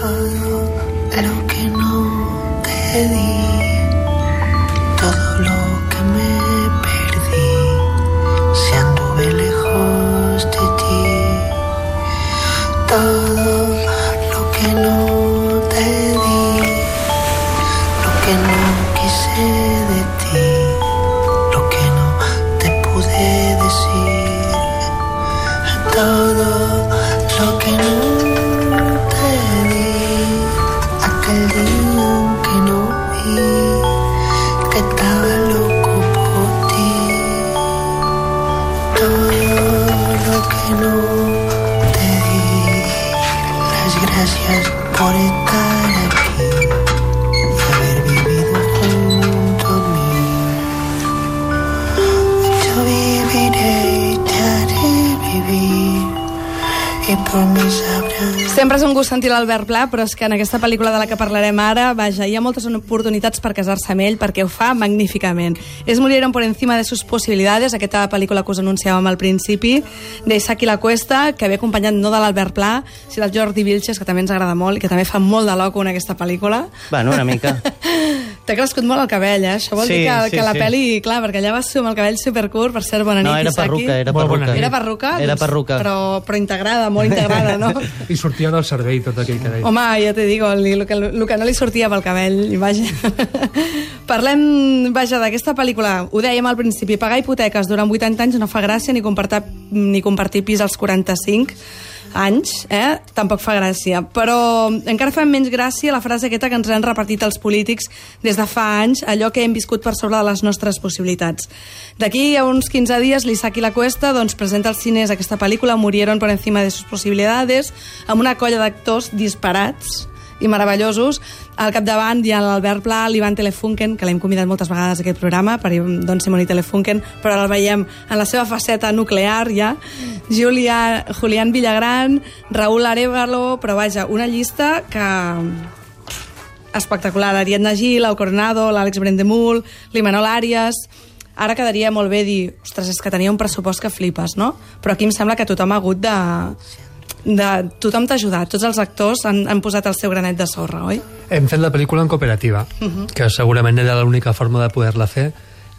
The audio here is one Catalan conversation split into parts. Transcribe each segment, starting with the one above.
todo lo que no te di, que no vi que estaba loco por ti, todo lo que no te di, las gracias por estar Sempre és un gust sentir l'Albert Pla, però és que en aquesta pel·lícula de la que parlarem ara, vaja, hi ha moltes oportunitats per casar-se amb ell perquè ho fa magníficament. És Murieron por encima de sus posibilidades, aquesta pel·lícula que us anunciàvem al principi, d'Isaki La Cuesta, que ve acompanyat no de l'Albert Pla, sinó del Jordi Vilches, que també ens agrada molt i que també fa molt de loco en aquesta pel·lícula. Bueno, una mica. T'ha crescut molt el cabell, eh? Això vol Sí, dir que, sí, que la sí. pel·li, clar, perquè allà vas ser amb el cabell supercurt, per cert, bona nit, No, era Isaki. perruca, era Molt bona perruca. nit. Era perruca? Era Doncs- perruca. Però, però integrada, molt integrada, no? I sortia del cervell tot aquell cabell. Home, ja te digo, el, el, que, el que no li sortia pel cabell, i vaja. Parlem, vaja, d'aquesta pel·lícula. Ho dèiem al principi, pagar hipoteques durant 80 anys no fa gràcia ni compartir, ni compartir pis als 45 anys, eh? tampoc fa gràcia. Però encara fa menys gràcia la frase aquesta que ens han repartit els polítics des de fa anys, allò que hem viscut per sobre de les nostres possibilitats. D'aquí a uns 15 dies, l'Isaki La Cuesta doncs, presenta als cines aquesta pel·lícula Murieron por encima de sus posibilidades, amb una colla d'actors disparats i meravellosos. Al capdavant hi ha l'Albert Pla, l'Ivan Telefunken, que l'hem convidat moltes vegades a aquest programa, per Don Simón i Telefunken, però ara el veiem en la seva faceta nuclear ja. Julia, Julián Villagran, Raúl Arevalo, però vaja, una llista que espectacular. Ariadna Gil, el Coronado, l'Àlex Brendemul, l'Imanol Àrias... Ara quedaria molt bé dir, ostres, és que tenia un pressupost que flipes, no? Però aquí em sembla que tothom ha hagut de... de tothom t'ha ajudat, tots els actors han, han posat el seu granet de sorra, oi? Hem fet la pel·lícula en cooperativa, que segurament era l'única forma de poder-la fer,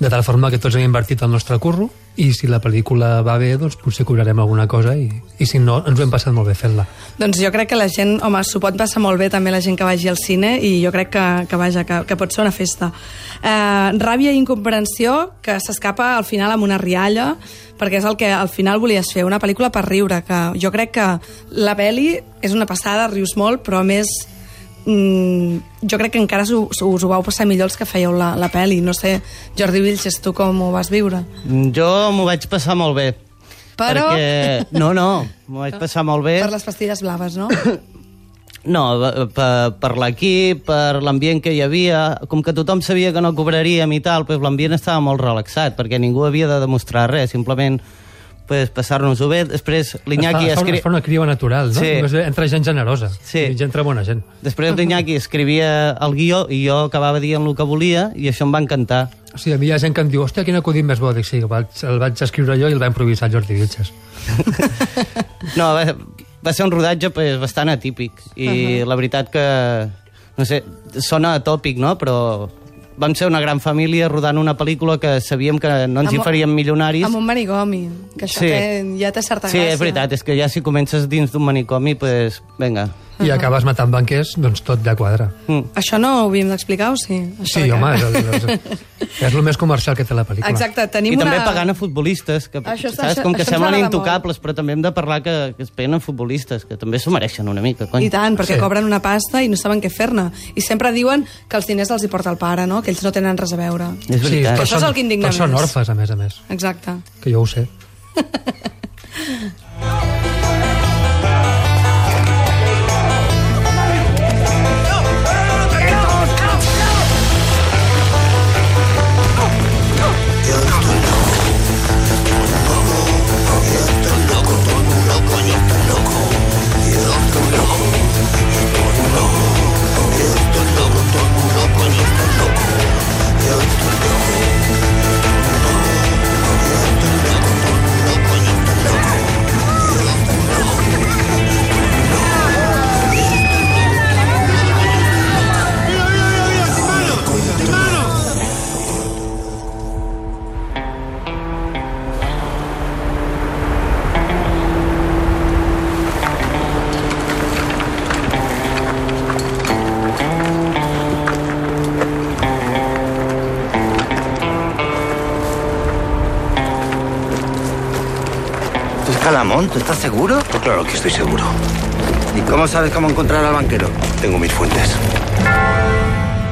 de tal forma que tots hem invertit el nostre curro i si la pel·lícula va bé, doncs potser cobrarem alguna cosa i, i si no, ens ho hem passat molt bé fent-la. Doncs jo crec que la gent, home, s'ho pot passar molt bé també la gent que vagi al cine i jo crec que, que vaja, que, que pot ser una festa. Eh, ràbia i incomprensió que s'escapa al final amb una rialla perquè és el que al final volies fer, una pel·lícula per riure, que jo crec que la pel·li és una passada, rius molt, però a més mm, jo crec que encara us, us ho vau passar millor els que fèieu la, la pel·li. No sé, Jordi Vilches, tu com ho vas viure? Jo m'ho vaig passar molt bé. Però- Perquè... No, no, m'ho vaig passar molt bé. Per les pastilles blaves, no? No, per, per l'equip, per l'ambient que hi havia, com que tothom sabia que no cobraríem i tal, pues l'ambient estava molt relaxat, perquè ningú havia de demostrar res, simplement pues, passar-nos-ho bé. Després l'Iñaki es, fa, es, fa, escri... es fa una criba natural, no? Sí. Només entra gent generosa Sí. entra bona gent. Després l'Iñaki escrivia el guió i jo acabava dient el que volia i això em va encantar. O sigui, a mi hi ha gent que em diu, hòstia, quin acudit més bo. Dic, sí, el vaig, el vaig escriure jo i el va improvisar Jordi Vilches. No, va, va ser un rodatge pues, bastant atípic i uh -huh. la veritat que, no sé, sona atòpic, no?, però vam ser una gran família rodant una pel·lícula que sabíem que no ens hi Amb- faríem milionaris. Amb un manigomi, que això Sí. té, ja té certa Sí, gràcia. és veritat, és que ja si comences dins d'un manicomi, pues, vinga. I acabes matant banquers, doncs tot ja quadra. Mm. Això no ho havíem d'explicar, o sí? Això Sí, de que- home, és el, és, és el més comercial que té la pel·lícula. Exacte, tenim I també una... pagant a futbolistes, que Això saps, això- com que semblen intocables, però també hem de parlar que, que es peguen a futbolistes, que també s'ho mereixen una mica, cony. I tant, perquè Sí. cobren una pasta i no saben què fer-ne. I sempre diuen que els diners els hi porta el pare, no? Que ells no tenen res a veure. És Sí, veritat. però Això és són, el que indigna però són més. orfes, a més a més, Exacte. que jo ho sé. Ramón, ¿tú estás seguro? Pues claro que estoy seguro. ¿Y cómo sabes cómo encontrar al banquero? Tengo mis fuentes.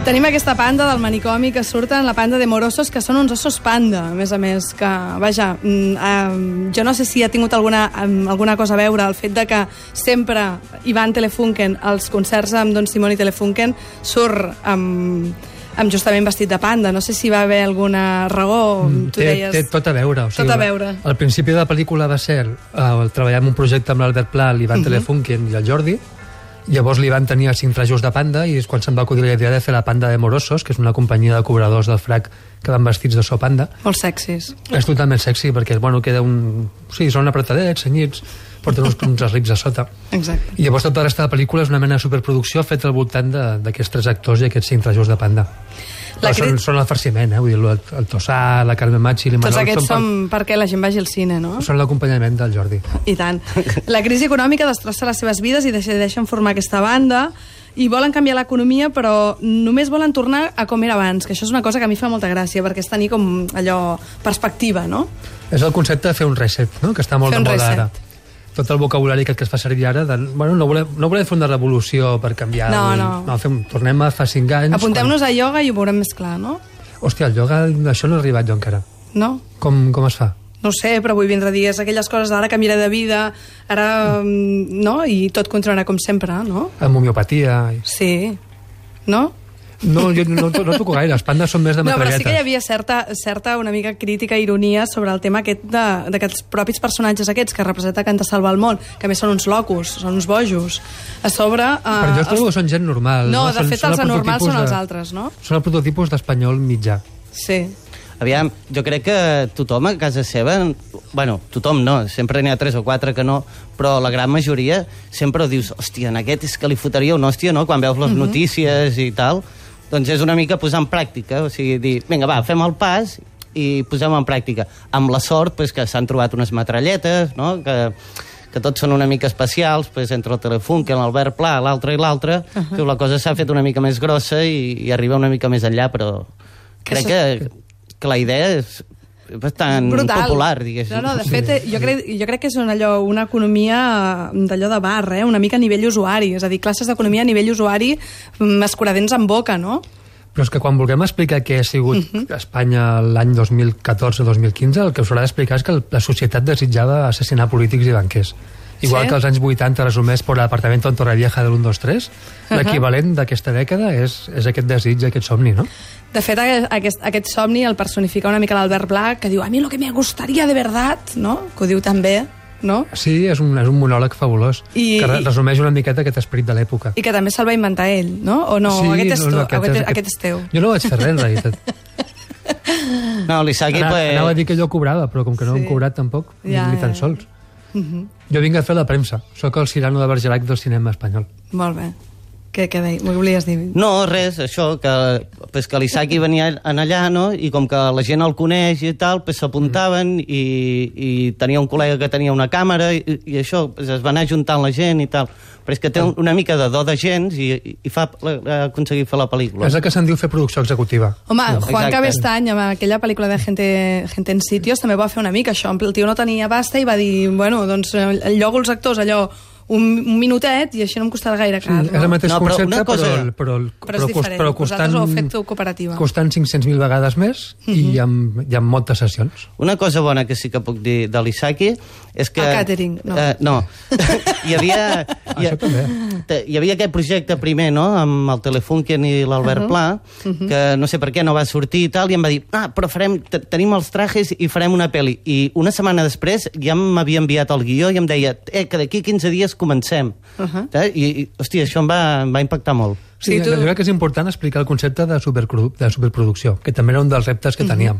Tenim aquesta panda del manicomi que surten, la panda de morosos, que són uns ossos panda, a més a més, que, vaja, eh, jo no sé si ha tingut alguna, em, alguna cosa a veure el fet de que sempre Ivan Telefunken, als concerts amb Don Simón i Telefunken, surt amb, amb justament vestit de panda. No sé si va haver alguna raó, Mm, tu té, deies... té tot a veure. O sigui, Tot a veure. Al principi de la pel·lícula va ser uh, treballar en un projecte amb l'Albert Pla, l'Ivan uh -huh. Telefunken i el Jordi, Llavors li van tenir els cinc trajos de panda i és quan se'n va acudir la idea de fer la Panda de Morosos, que és una companyia de cobradors del frac que van vestits de so panda. Molt sexis. És totalment sexy perquè, bueno, queda un... Sí, són apretadets, senyits, porten uns, uns eslips a sota. Exacte. I llavors tota la resta de la pel·lícula és una mena de superproducció feta al voltant de- d'aquests tres actors i aquests cinc trajos de panda. La La són, crit- són el farciment, eh? Vull dir, el, el Tossà, la Carme Machi, Tots l'Imanol... aquests per- són perquè la gent vagi al cine, no? són l'acompanyament del Jordi. I tant. La crisi econòmica destrossa les seves vides i decideixen formar aquesta banda i volen canviar l'economia, però només volen tornar a com era abans, que això és una cosa que a mi fa molta gràcia, perquè és tenir com allò perspectiva, no? És el concepte de fer un reset, no? que està molt Fer de moda reset. ara. Tot el vocabulari que es fa servir ara, de, bueno, no volem, no volem fer una revolució per canviar... No, el- no. no fem, tornem a fa cinc anys... Apuntem-nos a ioga i ho veurem més clar, no? Quan... Hòstia, el ioga, això no ha arribat jo encara. No? Com, com es fa? No sé, però vull vindre és aquelles coses d'ara canviaré de vida, ara... mm, no? I tot continuarà com sempre, no? Amb homeopatia... i- Sí. No? No, jo no, no, toco gaire, els pandes són més de No, però metralletes. sí que hi havia certa, certa una mica crítica, ironia sobre el tema aquest de, de que els propis personatges aquests que representa que han de salvar el món, que a més són uns locos, són uns bojos, a sobre... Uh, Però jo trobo que són gent normal. No, no? de Són- fet són els el anormals són els de- altres, no? Són el prototipus d'espanyol mitjà. Sí. Aviam, jo crec que tothom a casa seva, bueno, tothom no, sempre n'hi ha tres o quatre que no, però la gran majoria sempre dius, hòstia, en aquest és que li fotria una hòstia, no?, quan veus les notícies i tal, doncs és una mica posar en pràctica, o sigui, dir, vinga, va, fem el pas i posem en pràctica. Amb la sort pues, que s'han trobat unes metralletes, no?, que, que tots són una mica especials, pues, entre el Telefunken, l'Albert Pla, l'altre i l'altre, uh -huh. la cosa s'ha fet una mica més grossa i, i arriba una mica més enllà, però crec que, que la idea és bastant Brutal. popular, diguéssim. No, no, de fet, eh, jo crec, jo crec que és una, allò, una economia eh, d'allò de bar, eh? una mica a nivell usuari, és a dir, classes d'economia a nivell usuari mm, escuradents en boca, no? Però és que quan vulguem explicar què ha sigut uh Mhm. -huh. Espanya l'any 2014-2015, el que us haurà d'explicar és que la societat desitjava assassinar polítics i banquers. Igual Sí? que als anys 80 resumés per l'apartament en Torrevieja de l'1-2-3, l'equivalent d'aquesta dècada és, és aquest desig, aquest somni, no? De fet, a- aquest, aquest somni el personifica una mica l'Albert Black, que diu, a mi lo que me gustaría de verdad, no? Que ho diu també, no? Sí, és un, és un monòleg fabulós, I- que re- resumeix una miqueta aquest esperit de l'època. I que també se'l va inventar ell, no? O no? sí, aquest és, tu, aquest, és- aquest és teu. Jo no vaig fer res, en realitat. No, l'Isaki, Anava, pues... anava a dir que jo cobrava, però com que no Sí. hem cobrat tampoc, Ja, ni, ni tan ja, ja. sols. Jo vinc a fer la premsa. Sóc el Cirano de Bergerac del cinema espanyol. Molt bé. Què, què deia? M'ho volies dir? No, res, això, que, pues, que l'Isaki venia en allà, no?, i com que la gent el coneix i tal, pues, s'apuntaven i, i tenia un col·lega que tenia una càmera i, i això, pues, es va anar juntant la gent i tal. Però és que té un, una mica de do de gens i, i fa aconseguit fer la pel·lícula. És el que se'n diu fer producció executiva. Home, Juan Exacte. Cabestany, amb aquella pel·lícula de Gente, Gente en Sitios, també va fer una mica això. El tio no tenia pasta i va dir, bueno, doncs eh, llogo els actors allò un, un minutet i així no em costarà gaire car. És el mateix No, però concepte, cosa- però, però, Però és diferent. però costant, costant 500.000 vegades més i, amb, i amb moltes sessions. Una cosa bona que sí que puc dir de l'Isaki és que... El càtering, no. Eh, no. hi havia... Hi, Això també. te- hi havia aquest projecte primer, no?, amb el Telefunken i l'Albert Pla, que no sé per què no va sortir i tal, i em va dir, ah, però farem, te- tenim els trajes i farem una pel·li. I una setmana després ja m'havia enviat el guió i em deia, eh, que d'aquí 15 dies comencem. Uh -huh. eh? I, i, hòstia, això em va, em va impactar molt. Sí, Sí, tu- jo crec que és important explicar el concepte de, superprodu de superproducció, que també era un dels reptes que teníem.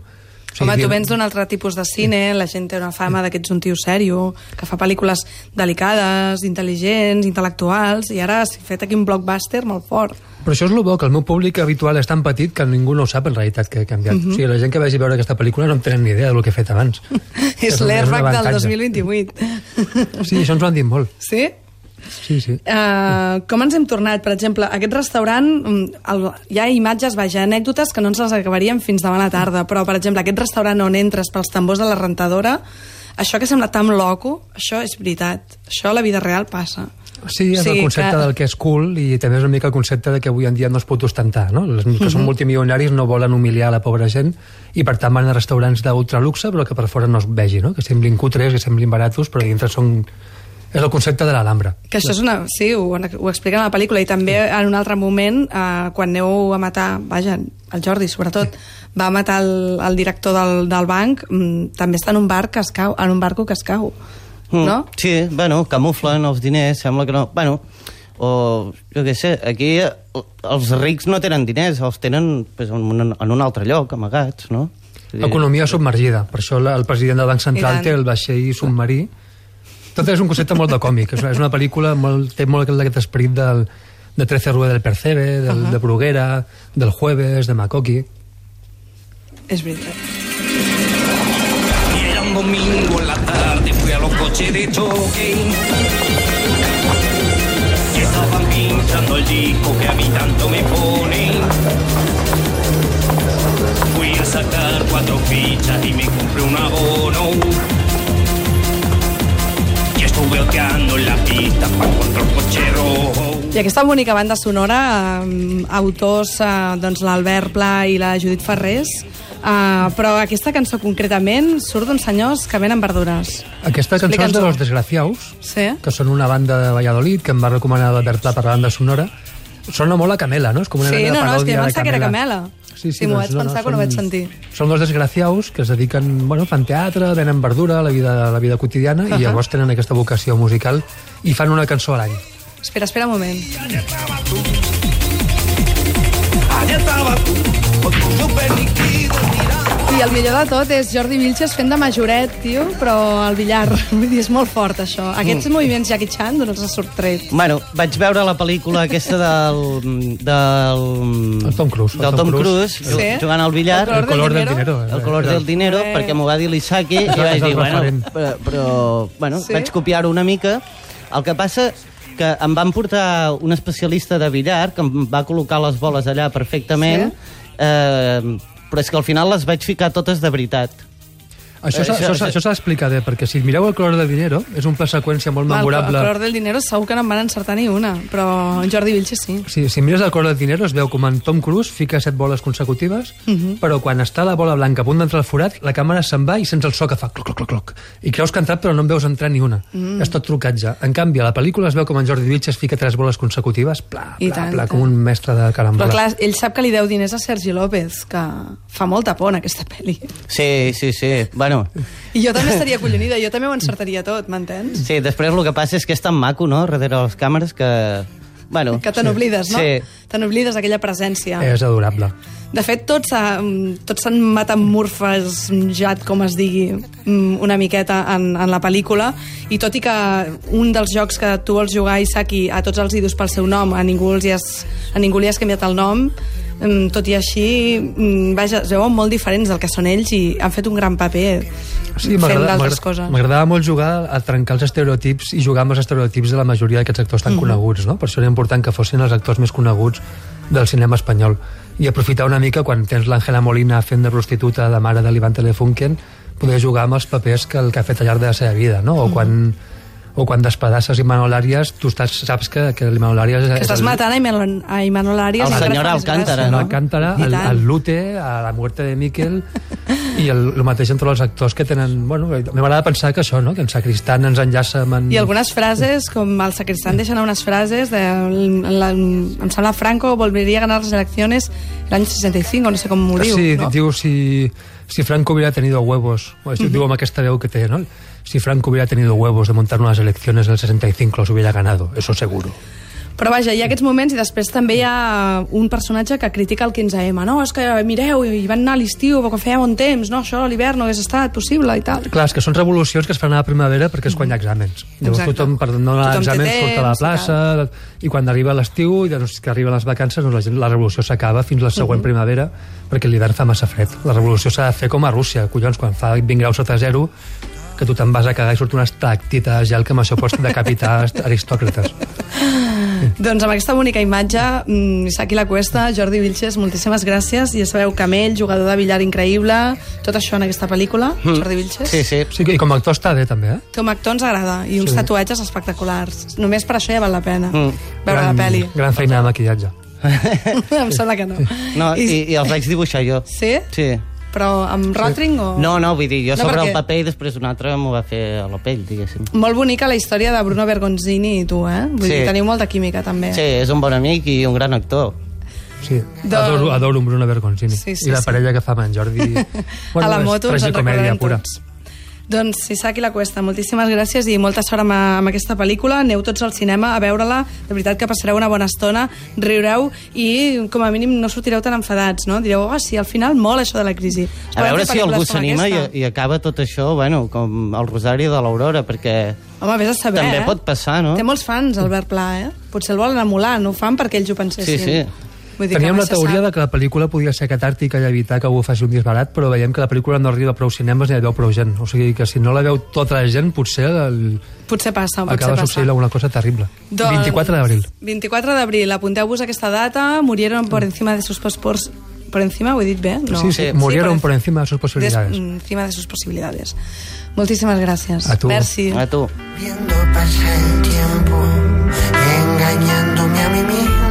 O Home, tu vens d'un altre tipus de cine, la gent té una fama de que ets un tio sèrio, que fa pel·lícules delicades, intel·ligents, intel·lectuals, i ara has fet aquí un blockbuster molt fort. Però això és el bo, que el meu públic habitual és tan petit que ningú no ho sap en realitat que he canviat. Uh -huh. O sigui, la gent que vagi a veure aquesta pel·lícula no en tenen ni idea del que he fet abans. és l'airbag del avantatge. 2028. Sí, això ens ho han dit molt. Sí? Sí, sí. Uh, com ens hem tornat? Per exemple, aquest restaurant, mm, el, hi ha imatges, vaja, anècdotes que no ens les acabaríem fins demà a la tarda, però, per exemple, aquest restaurant on entres pels tambors de la rentadora, això que sembla tan loco, això és veritat. Això a la vida real passa. Sí, és sigui el concepte que- del que és cool i també és una mica el concepte de que avui en dia no es pot ostentar, no? Els que són multimilionaris no volen humiliar la pobra gent i per tant van a restaurants d'ultraluxe però que per fora no es vegi, no? Que semblin cutres, que semblin baratos, però dintre són... És el concepte de l'Alhambra. Que això és una... Sí, ho, ho expliquen a la pel·lícula i també en un altre moment, eh, quan aneu a matar, vaja, el Jordi sobretot, va matar el, el director del, del banc, mm, també està en un bar que es cau, en un barco que es cau, Mm, no? Sí, bueno, camuflen els diners, sembla que no... Bueno, o jo què sé, aquí eh, els rics no tenen diners, els tenen pues, en, un, en un altre lloc, amagats, no? Economia submergida. Per això la- el president del Banc Central té el vaixell submarí. Tot és un concepte molt de còmic. És una, és una pel·lícula molt, té molt aquest esperit del, de Trece Rue del Percebe, del, uh -huh. de Bruguera, del Jueves, de Makoki. És veritat. Y era un domingo en la tarde, fui a los coches de choque. Y estaban pinchando el disco que a mí tanto me pone. Fui a sacar cuatro fichas y me compré un abono. En la pista para encontrar un coche rojo. I aquesta bonica banda sonora, eh, autors, eh, doncs l'Albert Pla i la Judit Ferrés, eh, però aquesta cançó concretament surt d'uns senyors que venen verdures. Aquesta cançó és de. Los Desgraciaus, Sí? que són una banda de Valladolid que em va recomanar l'Albert Pla per la banda sonora. Sona molt a Camela, no? És com una Sí, no, no, és que jo pensava que era Camela. Sí, sí, Sí, m'ho doncs, vaig pensar quan ho vaig sentir. Són dos desgraciaus que es dediquen, bueno, fan teatre, venen verdura la vida, la vida quotidiana Ahà. i llavors tenen aquesta vocació musical i fan una cançó a l'any. Espera, espera un moment. I el millor de tot és Jordi Vilches fent de majoret, tio, però al billar. Vull dir, és molt fort, això. Aquests Mm. moviments Jackie Chan, d'on els ha sortret? Bueno, vaig veure la pel·lícula aquesta del... del El Tom Cruise, el Del Tom Tom Cruise. Cruise, Sí. jugant al billar. El El color del dinero. El color del dinero, Eh. perquè m'ho va dir l'Isaki, i vaig dir, bueno, però, però bueno, Sí? vaig copiar-ho una mica. El que passa que em van portar un especialista de billar que em va col·locar les boles allà perfectament, Sí? eh, però és que al final les vaig ficar totes de veritat. Això s'ha Això- això, això s'ha d'explicar bé, perquè si mireu el color del dinero, és un pla seqüència molt El, el memorable. color del dinero segur que no em van encertar ni una, però en Jordi Vilches sí. Si, si mires el color del dinero es veu com en Tom Cruise fica set boles consecutives, però quan està la bola blanca a punt d'entrar al forat, la càmera se'n va i sents el so que fa cloc, cloc, cloc, cloc. I creus que ha entrat però no en veus entrar ni una. Mm. És tot trucatge. En canvi, a la pel·lícula es veu com en Jordi Vitges fica tres boles consecutives, pla, pla, tant, pla, com un mestre de Però carambola. clar, ell sap que li deu diners a Sergi López, que fa molta por en aquesta pel·li. Sí, sí, sí. Bueno, I jo també estaria collonida, jo també ho encertaria tot, m'entens? sí, després el que passa és que és tan maco, no?, darrere les càmeres, que... Bueno, Que te n'oblides, no? Sí. Te n'oblides d'aquella presència. És adorable. De fet, tots s'ha- tots s'han metamorfesjat, com es digui, mm, una miqueta en, en la pel·lícula, i tot i que un dels jocs que tu vols jugar, Isaki, a tots els idus pel seu nom, a ningú, els has, a ningú li has canviat el nom, tot i així, mm, vaja, es veuen molt diferents del que són ells i han fet un gran paper Sí, fent d'altres coses. M'agradava molt jugar a trencar els estereotips i jugar amb els estereotips de la majoria d'aquests actors tan coneguts, no? Per això era important que fossin els actors més coneguts del cinema espanyol. I aprofitar una mica quan tens l'Àngela Molina fent de prostituta de mare de l'Ivan Telefunken, poder jugar amb els papers que el que ha fet al llarg de la seva vida, no? O Mhm. quan o quan despedasses Imanol Arias, tu estàs, saps que, que l'Imanol Arias... Que estàs matant a Imanol, a Imanol Arias. El senyor Alcántara, no? Alcántara, el, el Lute, a la muerte de Miquel i el, el mateix entre els actors que tenen... Bueno, a mi m'agrada pensar que això, no? que en Sacristán ens enllaça amb... En... I algunes frases, com el sacristán deixa anar unes frases de... La, em sembla Franco volvería a ganar las elecciones el año 65, no sé com ho diu. sí, no? diu si, si Franco hubiera tenido huevos, o uh diu amb aquesta veu que té, no? Si Franco hubiera tenido huevos de montar unas elecciones en el 65, los hubiera ganado, eso seguro. Però vaja, hi ha aquests moments i després també hi ha un personatge que critica el 15M. No, és que mireu, hi van anar a l'estiu perquè feia bon temps, no, això a l'hivern no hagués estat possible i tal. Clar, és que són revolucions que es fan a la primavera perquè és quan hi ha exàmens. Llavors Exacte. tothom, per no anar a exàmens, surt a la temps i plaça i quan arriba l'estiu i doncs, que arriben les vacances doncs la, gent, la revolució s'acaba fins la següent primavera perquè l'hivern fa massa fred. La revolució s'ha de fer com a Rússia, collons, quan fa 20 graus sota zero que tu te'n vas a cagar i surt una estalactita de gel que amb això pots decapitar aristòcrates. doncs amb aquesta bonica imatge, mm, Isaki La Cuesta, Jordi Vilches, moltíssimes gràcies. Ja sabeu, Camell, jugador de billar increïble, tot això en aquesta pel·lícula, Jordi Vilches. Sí, sí. Sí, i com a actor està bé, també, eh? Com a actor ens agrada, i uns Sí. tatuatges espectaculars. Només per això ja val la pena Mm. veure la pel·li. Gran feina de maquillatge. em sembla que no. No, i, i els vaig dibuixar jo. Sí? Sí. Però amb Rotring o...? No, no, vull dir, jo No, sobre perquè- el paper i després un altre m'ho va fer a la pell, diguéssim. Molt bonica la història de Bruno Bergonzini i tu, eh? Vull Sí. dir, teniu molta química, també. Sí, és un bon amic i un gran actor. Sí, Doncs- adoro, adoro un Bruno Bergoncini. Sí, sí, I la sí. parella que fa amb en Jordi... a la és moto ens en tragicomèdia recordarem pura. Doncs Isaac i la Cuesta, moltíssimes gràcies i molta sort amb, amb aquesta pel·lícula. Aneu tots al cinema a veure-la. De veritat que passareu una bona estona, riureu i com a mínim no sortireu tan enfadats, no? Direu, oh, sí, al final molt això de la crisi. A veure si algú s'anima i, i acaba tot això, bueno, com el Rosari de l'Aurora, perquè Home, vés a saber, també eh? pot passar, no? Té molts fans, Albert Pla, eh? Potser el volen emular, no ho fan perquè ells ho pensessin. Sí, sí. Vull dir Teníem la teoria sap. de que la pel·lícula podia ser catàrtica i evitar que algú faci un disbarat, però veiem que la pel·lícula no arriba a prou cinemes ni la veu prou gent. O sigui que si no la veu tota la gent, potser el... Potser passa, potser acaba passa. succeint alguna cosa terrible. 24 d'abril. 24 d'abril, apunteu-vos aquesta data, murieron por encima de sus pospors... ¿Por encima? ¿Ho he dit bé? No. Sí, sí, murieron por encima de sus Des, posibilidades. encima de sus posibilidades. Moltíssimes gràcies. A tu. Merci. A tu. Viendo pasar el tiempo, engañándome a mí mismo.